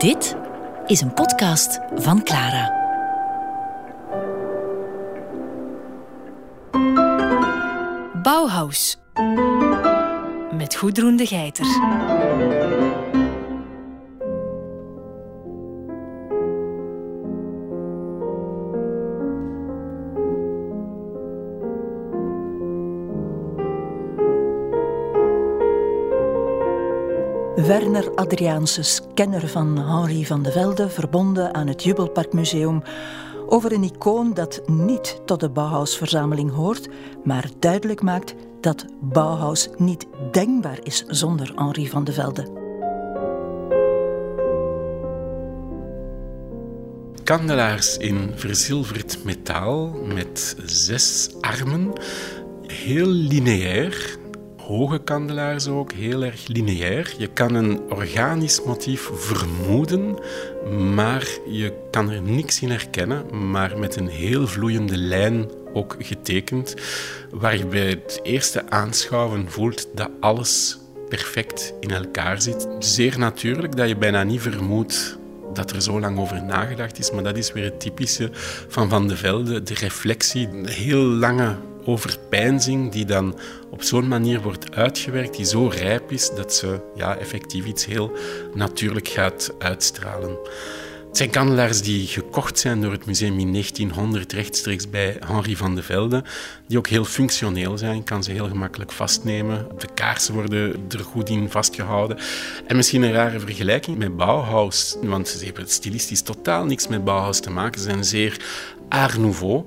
Dit is een podcast van Clara. Bauhaus. Met Goedroen de Geiter. Werner Adriaanses, kenner van Henri van de Velde, verbonden aan het Jubelparkmuseum, over een icoon dat niet tot de Bauhaus-verzameling hoort, maar duidelijk maakt dat Bauhaus niet denkbaar is zonder Henri van de Velde. Kandelaars in verzilverd metaal met zes armen, heel lineair, hoge kandelaars ook, heel erg lineair. Je kan een organisch motief vermoeden, maar je kan er niks in herkennen, maar met een heel vloeiende lijn ook getekend, waar je bij het eerste aanschouwen voelt dat alles perfect in elkaar zit. Zeer natuurlijk dat je bijna niet vermoedt dat er zo lang over nagedacht is, maar dat is weer het typische van Van de Velde, de reflectie, heel lange overpeinzing die dan op zo'n manier wordt uitgewerkt, die zo rijp is dat ze ja, effectief iets heel natuurlijk gaat uitstralen. Het zijn kandelaars die gekocht zijn door het museum in 1900 rechtstreeks bij Henri van de Velde, die ook heel functioneel zijn. Kan ze heel gemakkelijk vastnemen. De kaarsen worden er goed in vastgehouden. En misschien een rare vergelijking met Bauhaus, want ze hebben stilistisch totaal niks met Bauhaus te maken. Ze zijn zeer Art Nouveau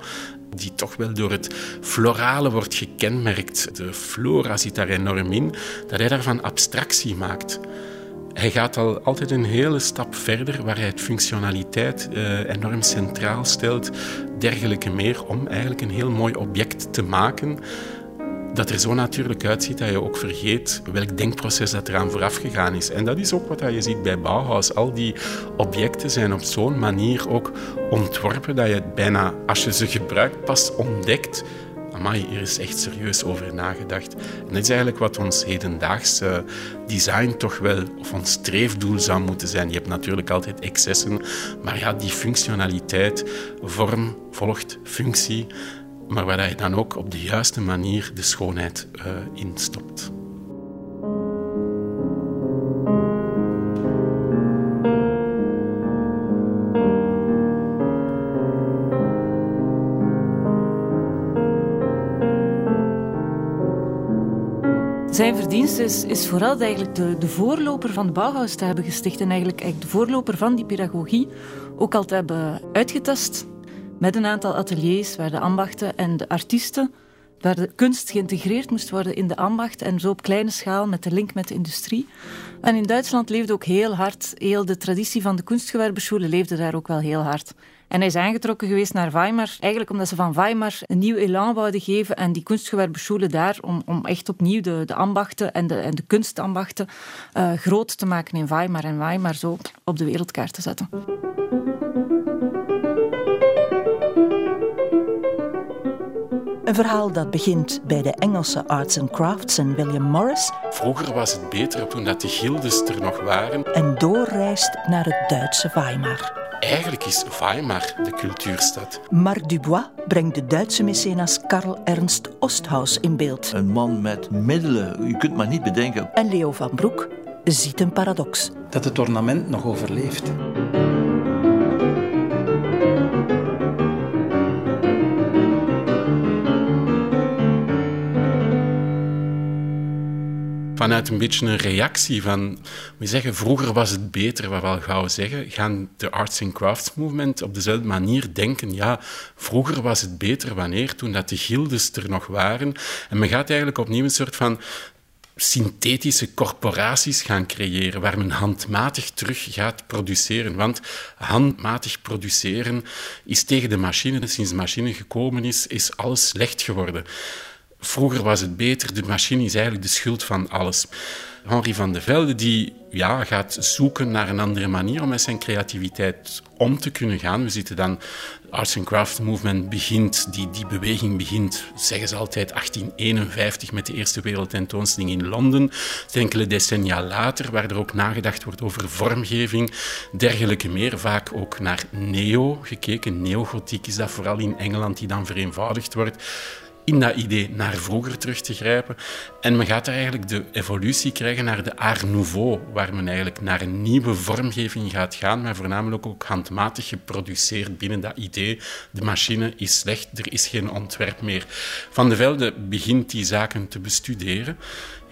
die toch wel door het florale wordt gekenmerkt. De flora zit daar enorm in, dat hij daarvan abstractie maakt. Hij gaat al altijd een hele stap verder, waar hij het functionaliteit eh, enorm centraal stelt, dergelijke meer, om eigenlijk een heel mooi object te maken dat er zo natuurlijk uitziet dat je ook vergeet welk denkproces dat eraan vooraf gegaan is. En dat is ook wat je ziet bij Bauhaus. Al die objecten zijn op zo'n manier ook ontworpen dat je bijna, als je ze gebruikt, pas ontdekt amai, hier is echt serieus over nagedacht. En dat is eigenlijk wat ons hedendaags design toch wel, of ons streefdoel zou moeten zijn. Je hebt natuurlijk altijd excessen, maar ja, die functionaliteit, vorm volgt functie maar waar je dan ook op de juiste manier de schoonheid uh, in stopt. Zijn verdienst is, vooral eigenlijk de, de voorloper van de Bauhaus te hebben gesticht en eigenlijk, eigenlijk de voorloper van die pedagogie ook al te hebben uitgetast met een aantal ateliers waar de ambachten en de artiesten, waar de kunst geïntegreerd moest worden in de ambacht en zo op kleine schaal met de link met de industrie. En in Duitsland leefde ook heel hard, heel de traditie van de kunstgewerbeschule leefde daar ook wel heel hard. En hij is aangetrokken geweest naar Weimar, eigenlijk omdat ze van Weimar een nieuw elan wouden geven en die kunstgewerbeschule daar, om, om echt opnieuw de, de ambachten en de, en de kunstambachten uh, groot te maken in Weimar en Weimar zo op de wereldkaart te zetten. Een verhaal dat begint bij de Engelse arts and crafts en William Morris. Vroeger was het beter toen dat de gildes er nog waren. En doorreist naar het Duitse Weimar. Eigenlijk is Weimar de cultuurstad. Marc Dubois brengt de Duitse mecenas Karl Ernst Osthaus in beeld. Een man met middelen, je kunt maar niet bedenken. En Leo van Broek ziet een paradox. Dat het ornament nog overleeft. Vanuit een beetje een reactie van, we zeggen, vroeger was het beter, wat we al gauw zeggen, gaan de arts and crafts movement op dezelfde manier denken, ja, vroeger was het beter wanneer, toen dat de gildes er nog waren. En men gaat eigenlijk opnieuw een soort van synthetische corporaties gaan creëren, waar men handmatig terug gaat produceren. Want handmatig produceren is tegen de machine, sinds de machine gekomen is, is alles slecht geworden vroeger was het beter, de machine is eigenlijk de schuld van alles. Henri van de Velde die, ja, gaat zoeken naar een andere manier om met zijn creativiteit om te kunnen gaan. We zitten dan, Arts and Craft Movement begint, die, die beweging begint, zeggen ze altijd, 1851 met de Eerste Wereldtentoonstelling in Londen. Enkele decennia later, waar er ook nagedacht wordt over vormgeving, dergelijke meer. Vaak ook naar neo gekeken. Neogotiek is dat vooral in Engeland, die dan vereenvoudigd wordt in dat idee naar vroeger terug te grijpen. En men gaat eigenlijk de evolutie krijgen naar de Art Nouveau, waar men eigenlijk naar een nieuwe vormgeving gaat gaan, maar voornamelijk ook handmatig geproduceerd binnen dat idee. De machine is slecht, er is geen ontwerp meer. Van de Velde begint die zaken te bestuderen.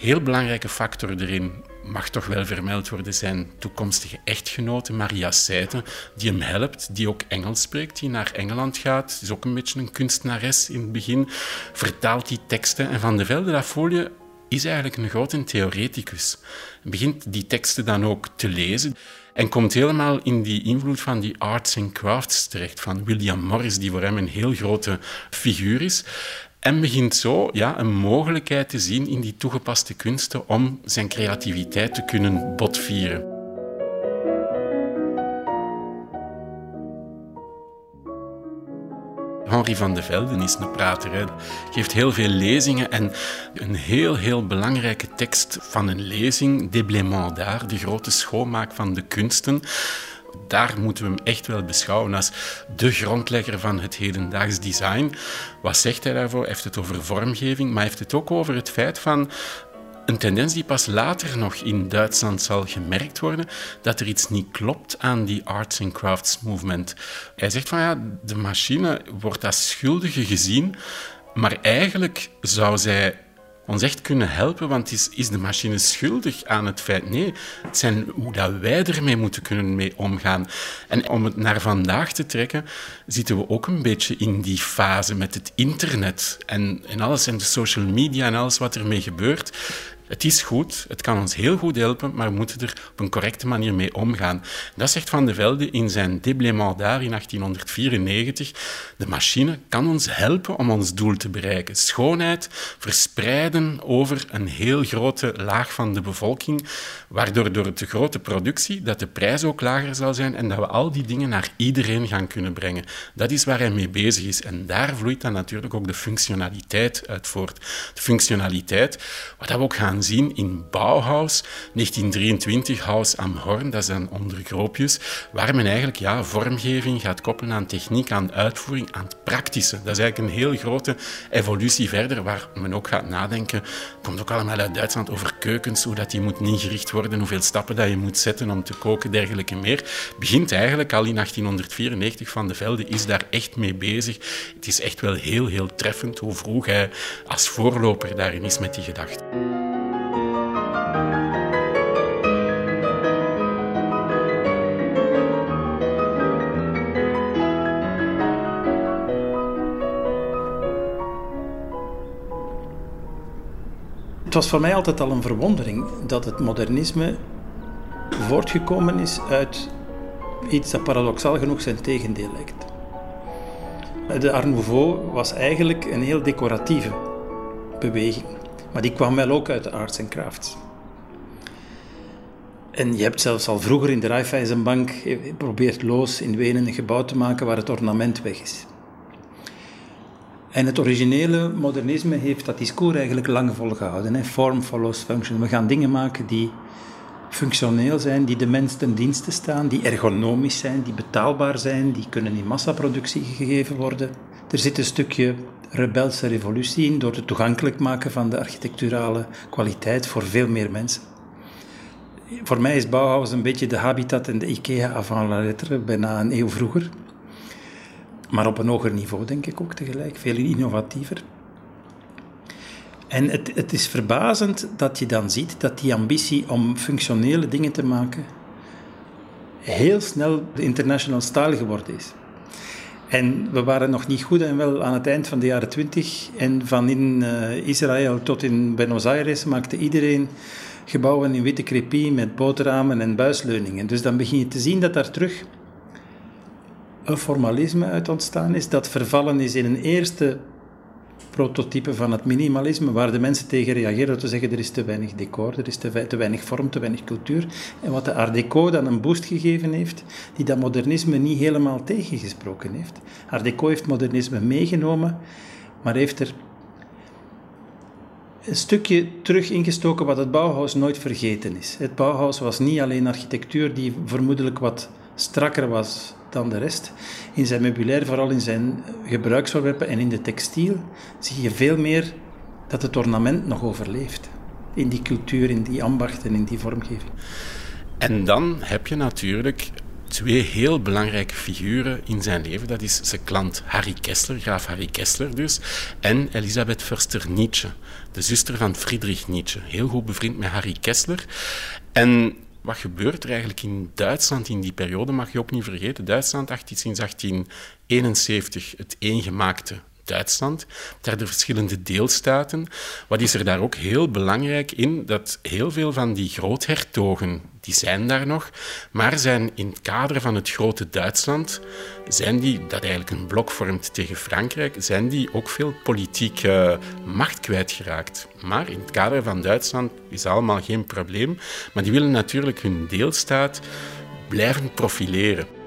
Heel belangrijke factor erin mag toch wel vermeld worden, zijn toekomstige echtgenote Maria Seiten, die hem helpt, die ook Engels spreekt, die naar Engeland gaat. Is ook een beetje een kunstenares in het begin, vertaalt die teksten. En Van de Velde dat folie is eigenlijk een grote theoreticus. Hij begint die teksten dan ook te lezen en komt helemaal in die invloed van die arts and crafts terecht, van William Morris, die voor hem een heel grote figuur is. En begint zo ja, een mogelijkheid te zien in die toegepaste kunsten om zijn creativiteit te kunnen botvieren. Henri van de Velden is een prater. Hij geeft heel veel lezingen en een heel, heel belangrijke tekst van een lezing, Déblément d'art, de grote schoonmaak van de kunsten daar moeten we hem echt wel beschouwen als de grondlegger van het hedendaags design. Wat zegt hij daarvoor? Hij heeft het over vormgeving, maar hij heeft het ook over het feit van een tendens die pas later nog in Duitsland zal gemerkt worden, dat er iets niet klopt aan die arts and crafts movement. Hij zegt van ja, de machine wordt als schuldige gezien, maar eigenlijk zou zij ons echt kunnen helpen, want is, is de machine schuldig aan het feit? Nee, het zijn hoe dat wij ermee moeten kunnen mee omgaan. En om het naar vandaag te trekken, zitten we ook een beetje in die fase met het internet en, en alles en de social media en alles wat ermee gebeurt. Het is goed, het kan ons heel goed helpen, maar we moeten er op een correcte manier mee omgaan. Dat zegt Van de Velde in zijn Déblément daar in 1894. De machine kan ons helpen om ons doel te bereiken. Schoonheid verspreiden over een heel grote laag van de bevolking, waardoor door de grote productie dat de prijs ook lager zal zijn en dat we al die dingen naar iedereen gaan kunnen brengen. Dat is waar hij mee bezig is. En daar vloeit dan natuurlijk ook de functionaliteit uit voort. De functionaliteit, wat we ook gaan zien in Bauhaus, 1923, Haus am Horn, dat is dan onder waar men eigenlijk ja, vormgeving gaat koppelen aan techniek, aan uitvoering, aan het praktische. Dat is eigenlijk een heel grote evolutie verder, waar men ook gaat nadenken. Komt ook allemaal uit Duitsland over keukens, hoe dat die moeten ingericht worden, hoeveel stappen dat je moet zetten om te koken, dergelijke meer. Begint eigenlijk al in 1894 van de Velde, is daar echt mee bezig. Het is echt wel heel, heel treffend hoe vroeg hij als voorloper daarin is met die gedachte. Het was voor mij altijd al een verwondering dat het modernisme voortgekomen is uit iets dat paradoxaal genoeg zijn tegendeel lijkt. De Art Nouveau was eigenlijk een heel decoratieve beweging, maar die kwam wel ook uit de arts en crafts. En je hebt zelfs al vroeger in de Raiffeisenbank geprobeerd Loos in Wenen een gebouw te maken waar het ornament weg is. En het originele modernisme heeft dat discours eigenlijk lang volgehouden. Hè. Form follows function. We gaan dingen maken die functioneel zijn, die de mens ten dienste staan, die ergonomisch zijn, die betaalbaar zijn, die kunnen in massaproductie gegeven worden. Er zit een stukje rebelse revolutie in door het toegankelijk maken van de architecturale kwaliteit voor veel meer mensen. Voor mij is Bauhaus een beetje de habitat en de IKEA avant la lettre, bijna een eeuw vroeger. Maar op een hoger niveau, denk ik ook tegelijk. Veel innovatiever. En het, het is verbazend dat je dan ziet dat die ambitie om functionele dingen te maken heel snel de international style geworden is. En we waren nog niet goed en wel aan het eind van de jaren twintig. En van in uh, Israël tot in Buenos Aires maakte iedereen gebouwen in witte crepie met boterramen en buisleuningen. Dus dan begin je te zien dat daar terug een formalisme uit ontstaan is, dat vervallen is in een eerste prototype van het minimalisme, waar de mensen tegen reageren te zeggen er is te weinig decor, er is te, te weinig vorm, te weinig cultuur. En wat de Art Deco dan een boost gegeven heeft, die dat modernisme niet helemaal tegengesproken heeft. Art Deco heeft modernisme meegenomen, maar heeft er een stukje terug ingestoken wat het Bauhaus nooit vergeten is. Het Bauhaus was niet alleen architectuur die vermoedelijk wat strakker was dan de rest. In zijn meubilair, vooral in zijn gebruiksvoorwerpen en in de textiel, zie je veel meer dat het ornament nog overleeft. In die cultuur, in die ambacht en in die vormgeving. En dan heb je natuurlijk twee heel belangrijke figuren in zijn leven. Dat is zijn klant Harry Kessler, graaf Harry Kessler dus, en Elisabeth Förster Nietzsche, de zuster van Friedrich Nietzsche. Heel goed bevriend met Harry Kessler. En wat gebeurt er eigenlijk in Duitsland in die periode, mag je ook niet vergeten. Duitsland, sinds 1871, het eengemaakte Duitsland, daar de verschillende deelstaten. Wat is er daar ook heel belangrijk in? Dat heel veel van die groothertogen, die zijn daar nog, maar zijn in het kader van het grote Duitsland, zijn die, dat eigenlijk een blok vormt tegen Frankrijk, zijn die ook veel politieke macht kwijtgeraakt. Maar in het kader van Duitsland is allemaal geen probleem, maar die willen natuurlijk hun deelstaat blijven profileren.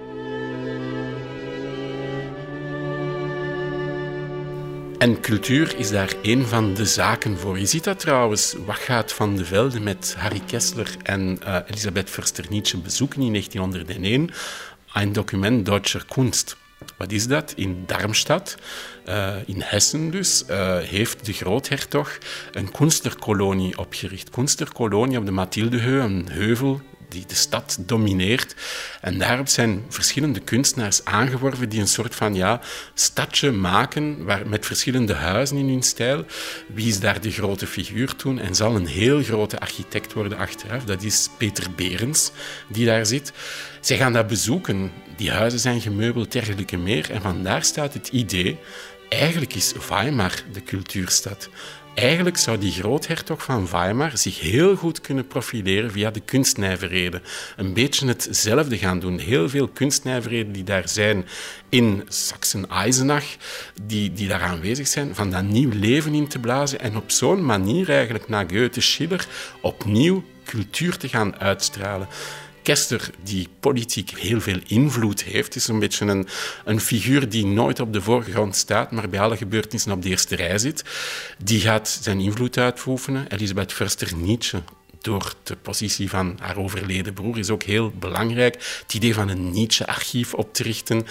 En cultuur is daar een van de zaken voor. Je ziet dat trouwens. Wat gaat Van de Velde met Harry Kessler en uh, Elisabeth Förster-Nietzsche bezoeken in 1901? Een document Deutscher Kunst. Wat is dat? In Darmstadt, uh, in Hessen dus, uh, heeft de groothertog een kunsterkolonie opgericht. Kunsterkolonie op de Mathildeheu, een heuvel die de stad domineert. En daarop zijn verschillende kunstenaars aangeworven die een soort van ja, stadje maken met verschillende huizen in hun stijl. Wie is daar de grote figuur toen? En zal een heel grote architect worden achteraf. Dat is Peter Berens, die daar zit. Zij gaan dat bezoeken. Die huizen zijn gemeubeld, dergelijke meer. En vandaar staat het idee, eigenlijk is Weimar de cultuurstad. Eigenlijk zou die groothertog van Weimar zich heel goed kunnen profileren via de kunstnijverheden. Een beetje hetzelfde gaan doen. Heel veel kunstnijverheden die daar zijn in Sachsen-Eisenach, die, die daar aanwezig zijn, van dat nieuw leven in te blazen en op zo'n manier eigenlijk naar Goethe, Schiller opnieuw cultuur te gaan uitstralen. Kester, die politiek heel veel invloed heeft, is een beetje een, een figuur die nooit op de voorgrond staat, maar bij alle gebeurtenissen op de eerste rij zit. Die gaat zijn invloed uitoefenen. Elisabeth Förster-Nietzsche, door de positie van haar overleden broer, is ook heel belangrijk. Het idee van een Nietzsche-archief op te richten,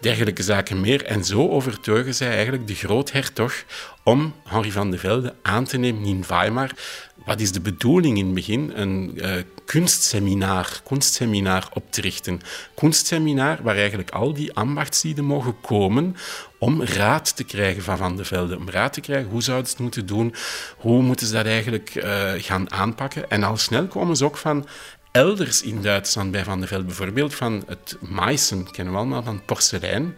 dergelijke zaken meer. En zo overtuigen zij eigenlijk de groothertog om Henri van de Velde aan te nemen in Weimar. Wat is de bedoeling in het begin? Een uh, kunstseminar, kunstseminar op te richten. Kunstseminar waar eigenlijk al die ambachtslieden mogen komen om raad te krijgen van Van de Velde. Om raad te krijgen, hoe zouden ze het moeten doen? Hoe moeten ze dat eigenlijk uh, gaan aanpakken? En al snel komen ze ook van elders in Duitsland bij Van de Velde. Bijvoorbeeld van het Meissen, kennen we allemaal, van porselein.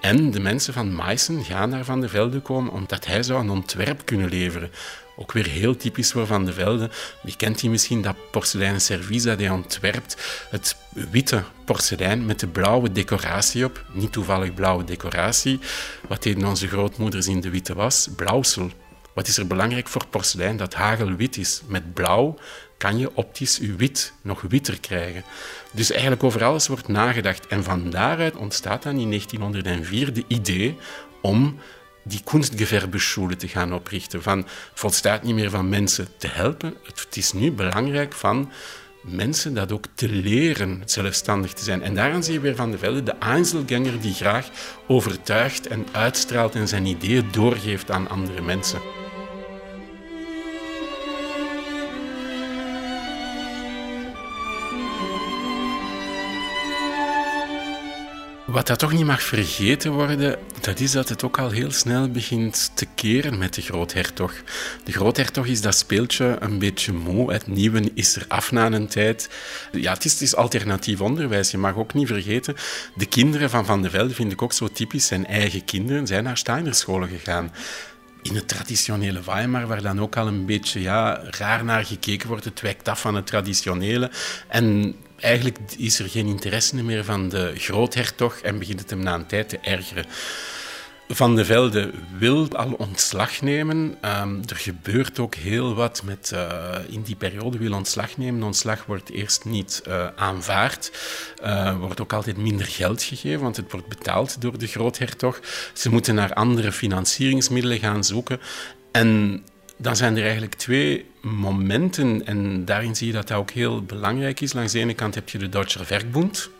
En de mensen van Meissen gaan naar Van de Velde komen omdat hij zou een ontwerp kunnen leveren. Ook weer heel typisch voor Van de Velde. Wie kent hij misschien dat porseleinen servies dat hij ontwerpt? Het witte porselein met de blauwe decoratie op. Niet toevallig blauwe decoratie. Wat deden onze grootmoeders in de witte was? Blauwsel. Wat is er belangrijk voor porselein? Dat hagelwit is. Met blauw kan je optisch je wit nog witter krijgen. Dus eigenlijk over alles wordt nagedacht. En van daaruit ontstaat dan in 1904 de idee om die kunstgewerbeschule te gaan oprichten. Van, het volstaat niet meer van mensen te helpen. Het is nu belangrijk van mensen dat ook te leren zelfstandig te zijn. En daaraan zie je weer Van de Velde, de Einzelganger die graag overtuigt en uitstraalt en zijn ideeën doorgeeft aan andere mensen. Wat dat toch niet mag vergeten worden, dat is dat het ook al heel snel begint te keren met de groothertog. De groothertog is dat speeltje een beetje moe. Het nieuwe is er af na een tijd. Ja, het is, alternatief onderwijs. Je mag ook niet vergeten, de kinderen van Van de Velde vind ik ook zo typisch. Zijn eigen kinderen zijn naar Steinerscholen gegaan in het traditionele Weimar, waar dan ook al een beetje ja, raar naar gekeken wordt. Het wijkt af van het traditionele. En eigenlijk is er geen interesse meer van de groothertog en begint het hem na een tijd te ergeren. Van de Velde wil al ontslag nemen. Ehm, er gebeurt ook heel wat met, uh, in die periode wil ontslag nemen. Ontslag wordt eerst niet uh, aanvaard. Uh, wordt ook altijd minder geld gegeven, want het wordt betaald door de groothertog. Ze moeten naar andere financieringsmiddelen gaan zoeken. En dan zijn er eigenlijk twee momenten, en daarin zie je dat dat ook heel belangrijk is. Langs de ene kant heb je de Duitse Werkbond,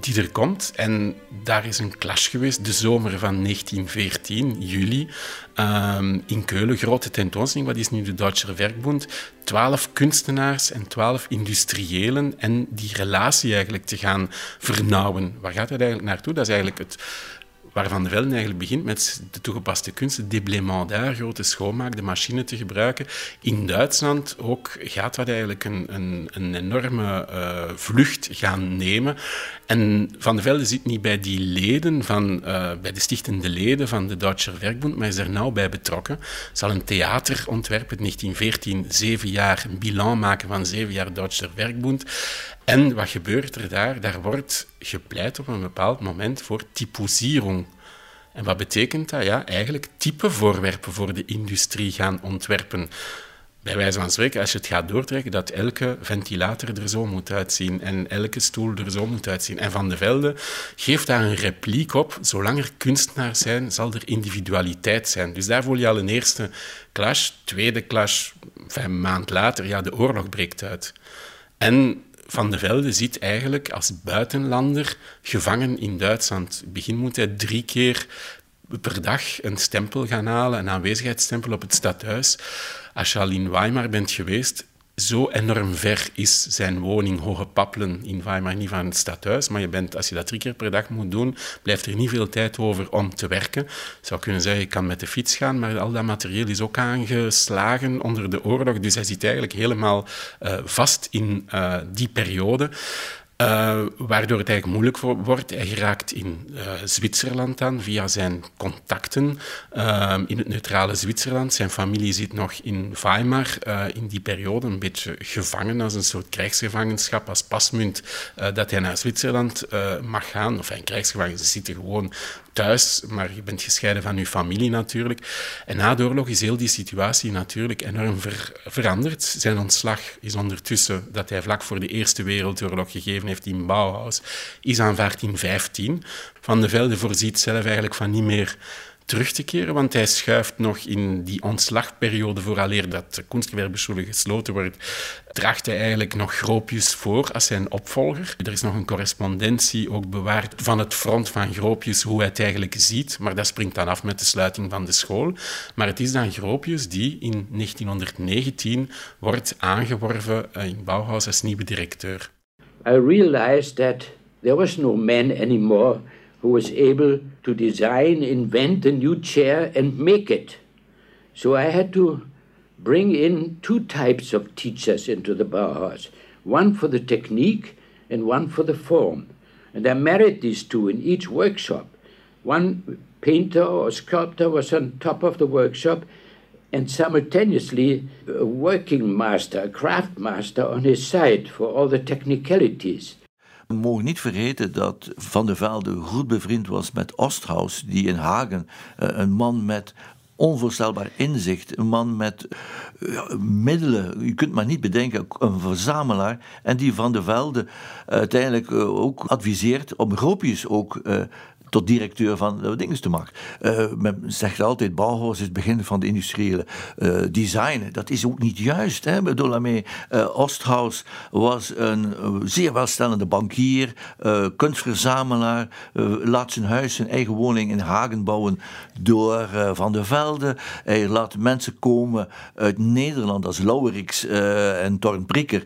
die er komt. En daar is een clash geweest, de zomer van 1914, juli, um, in Keulen. Grote tentoonstelling, wat is nu de Duitse Werkbond? Twaalf kunstenaars en twaalf industriëlen en die relatie eigenlijk te gaan vernauwen. Waar gaat het eigenlijk naartoe? Dat is eigenlijk het waarvan de Velden eigenlijk begint met de toegepaste kunsten, déblement daar, grote schoonmaak, de machine te gebruiken. In Duitsland ook gaat dat eigenlijk een, een, een enorme uh, vlucht gaan nemen. En Van de Velde zit niet bij die leden, van, uh, bij de stichtende leden van de Duitse Werkbond, maar is er nauw bij betrokken. Zal een theater ontwerpen, 1914, zeven jaar, een bilan maken van zeven jaar Duitse Werkbond. En wat gebeurt er daar? Daar wordt gepleit op een bepaald moment voor typosering. En wat betekent dat? Ja, eigenlijk type voorwerpen voor de industrie gaan ontwerpen. Bij wijze van spreken, als je het gaat doortrekken, dat elke ventilator er zo moet uitzien en elke stoel er zo moet uitzien. En Van de Velde geeft daar een repliek op. Zolang er kunstenaars zijn, zal er individualiteit zijn. Dus daar voel je al een eerste clash. Tweede clash, een maand later, ja, de oorlog breekt uit. En van de Velde zit eigenlijk als buitenlander gevangen in Duitsland. In begin moet hij drie keer per dag een stempel gaan halen, een aanwezigheidsstempel op het stadhuis. Als je al in Weimar bent geweest, zo enorm ver is zijn woning Hoge Pappelen in Weimar niet van het stadhuis. Maar je bent, als je dat drie keer per dag moet doen, blijft er niet veel tijd over om te werken. Je zou kunnen zeggen, je kan met de fiets gaan, maar al dat materieel is ook aangeslagen onder de oorlog. Dus hij zit eigenlijk helemaal uh, vast in uh, die periode. Uh, waardoor het eigenlijk moeilijk wordt. Hij geraakt in uh, Zwitserland dan via zijn contacten uh, in het neutrale Zwitserland. Zijn familie zit nog in Weimar in die periode, een beetje gevangen als een soort krijgsgevangenschap, als pasmunt dat hij naar Zwitserland mag gaan. Of een krijgsgevangen, ze zitten gewoon thuis, maar je bent gescheiden van je familie natuurlijk. En na de oorlog is heel die situatie natuurlijk enorm ver veranderd. Zijn ontslag is ondertussen, dat hij vlak voor de Eerste Wereldoorlog gegeven heeft in Bauhaus, is aanvaard in 15. Van de Velde voorziet zelf eigenlijk van niet meer terug te keren, want hij schuift nog in die ontslagperiode vooraleer dat de kunstgewerbeschule gesloten wordt, draagt hij eigenlijk nog Groopjes voor als zijn opvolger. Er is nog een correspondentie ook bewaard van het front van Groopjes, hoe hij het eigenlijk ziet, maar dat springt dan af met de sluiting van de school. Maar het is dan Groopjes die in 1919 wordt aangeworven in Bauhaus als nieuwe directeur. I realized that there was no man anymore who was able to design, invent a new chair, and make it. So I had to bring in two types of teachers into the Bauhaus one for the technique and one for the form. And I married these two in each workshop. One painter or sculptor was on top of the workshop, and simultaneously a working master, a craft master on his side for all the technicalities. We mogen niet vergeten dat Van der Velde goed bevriend was met Osthaus, die in Hagen, eh, een man met onvoorstelbaar inzicht, een man met uh, middelen, je kunt maar niet bedenken, een verzamelaar, en die Van der Velde uiteindelijk uh, ook adviseert om groepjes ook uh, tot directeur van de dingen te maken. Uh, men zegt altijd, Bauhaus is het begin van de industriële uh, design. Dat is ook niet juist. Hè? bedoel daarmee, uh, Osthaus was een zeer welstellende bankier, kunstverzamelaar, laat zijn huis, zijn eigen woning in Hagen bouwen door Van der Velde. Hij laat mensen komen uit Nederland als Lauwerix en Tornprikker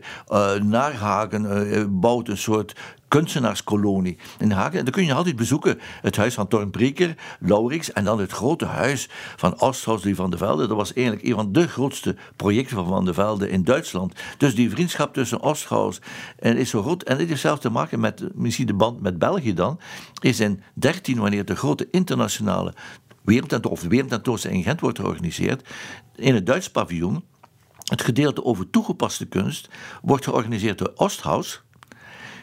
naar Hagen, bouwt een soort kunstenaarskolonie in Hagen. En dan kun je altijd bezoeken. Het huis van Tornbreker, Laurix en dan het grote huis van Osthaus van de Velde. Dat was eigenlijk een van de grootste projecten van Van de Velde in Duitsland. Dus die vriendschap tussen Osthaus en is zo groot. En dit heeft zelfs te maken met misschien de band met België dan. Is in 13, wanneer de grote internationale wereldtentoonstelling in Gent wordt georganiseerd, in het Duits paviljoen. Het gedeelte over toegepaste kunst wordt georganiseerd door Osthaus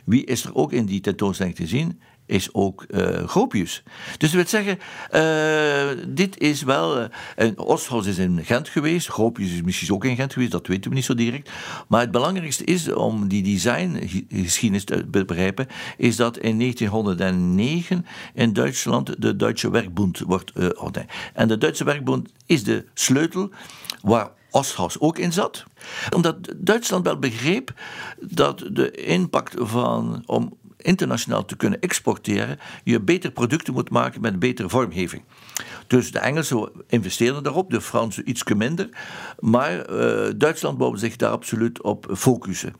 Wie is er ook in die tentoonstelling te zien? is ook uh, Gropius. Dus dat wil zeggen, uh, dit is wel. Uh, is in Gent geweest, Gropius is misschien ook in Gent geweest, dat weten we niet zo direct. Maar het belangrijkste is om die designgeschiedenis te begrijpen, is dat in 1909 in Duitsland de Duitse Werkbond wordt uh, En de Duitse Werkbond is de sleutel waar Osthaus ook in zat. Omdat Duitsland wel begreep dat de impact van, om internationaal te kunnen exporteren, je beter producten moet maken met betere vormgeving. Dus de Engelsen investeerden daarop, de Fransen iets minder. Maar uh, Duitsland wou zich daar absoluut op focussen.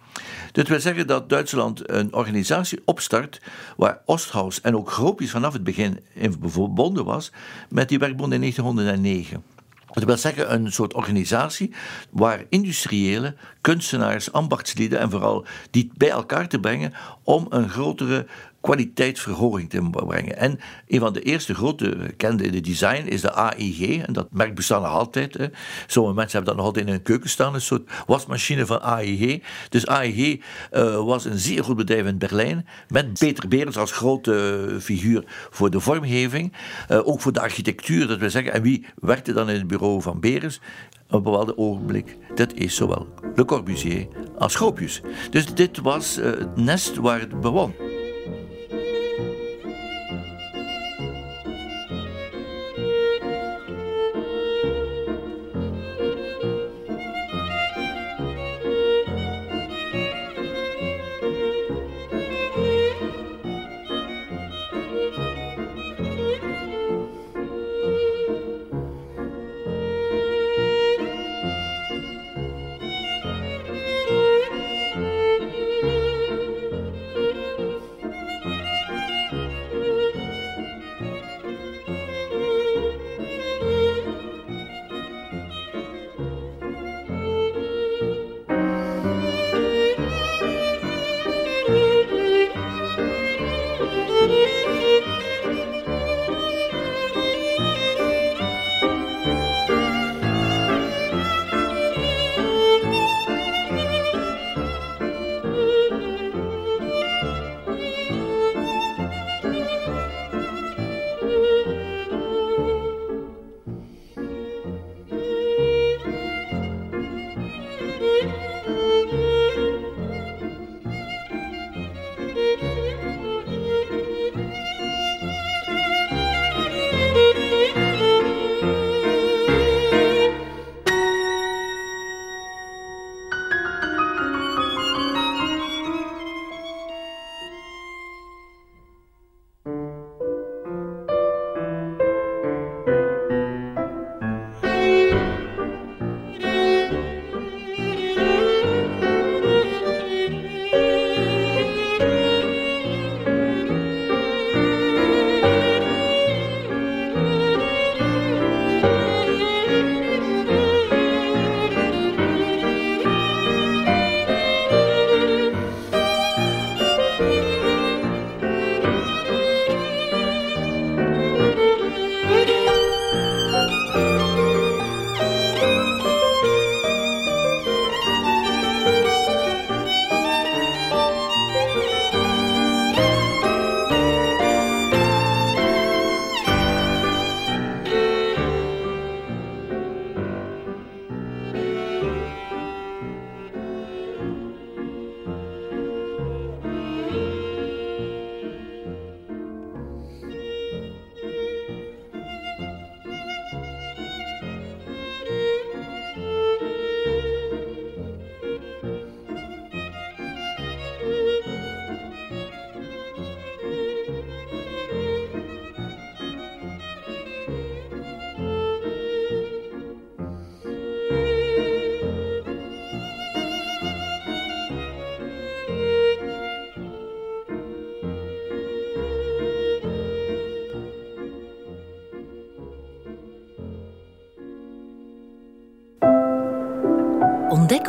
Dit wil zeggen dat Duitsland een organisatie opstart waar Osthaus en ook Gropius vanaf het begin in verbonden was met die werkbond in 1909. Dat wil zeggen een soort organisatie waar industriëlen, kunstenaars, ambachtslieden en vooral die bij elkaar te brengen om een grotere kwaliteitsverhoging te brengen. En een van de eerste grote bekende in de design is de AIG. En dat merk bestaat nog altijd. Hè. Sommige mensen hebben dat nog altijd in hun keuken staan, een soort wasmachine van AIG. Dus AIG uh, was een zeer goed bedrijf in Berlijn, met Peter Berens als grote figuur voor de vormgeving, uh, ook voor de architectuur, dat wil zeggen. En wie werkte dan in het bureau van Berens? op een bepaald ogenblik. Dat is zowel Le Corbusier als Gropius. Dus dit was uh, het nest waar het bewoon.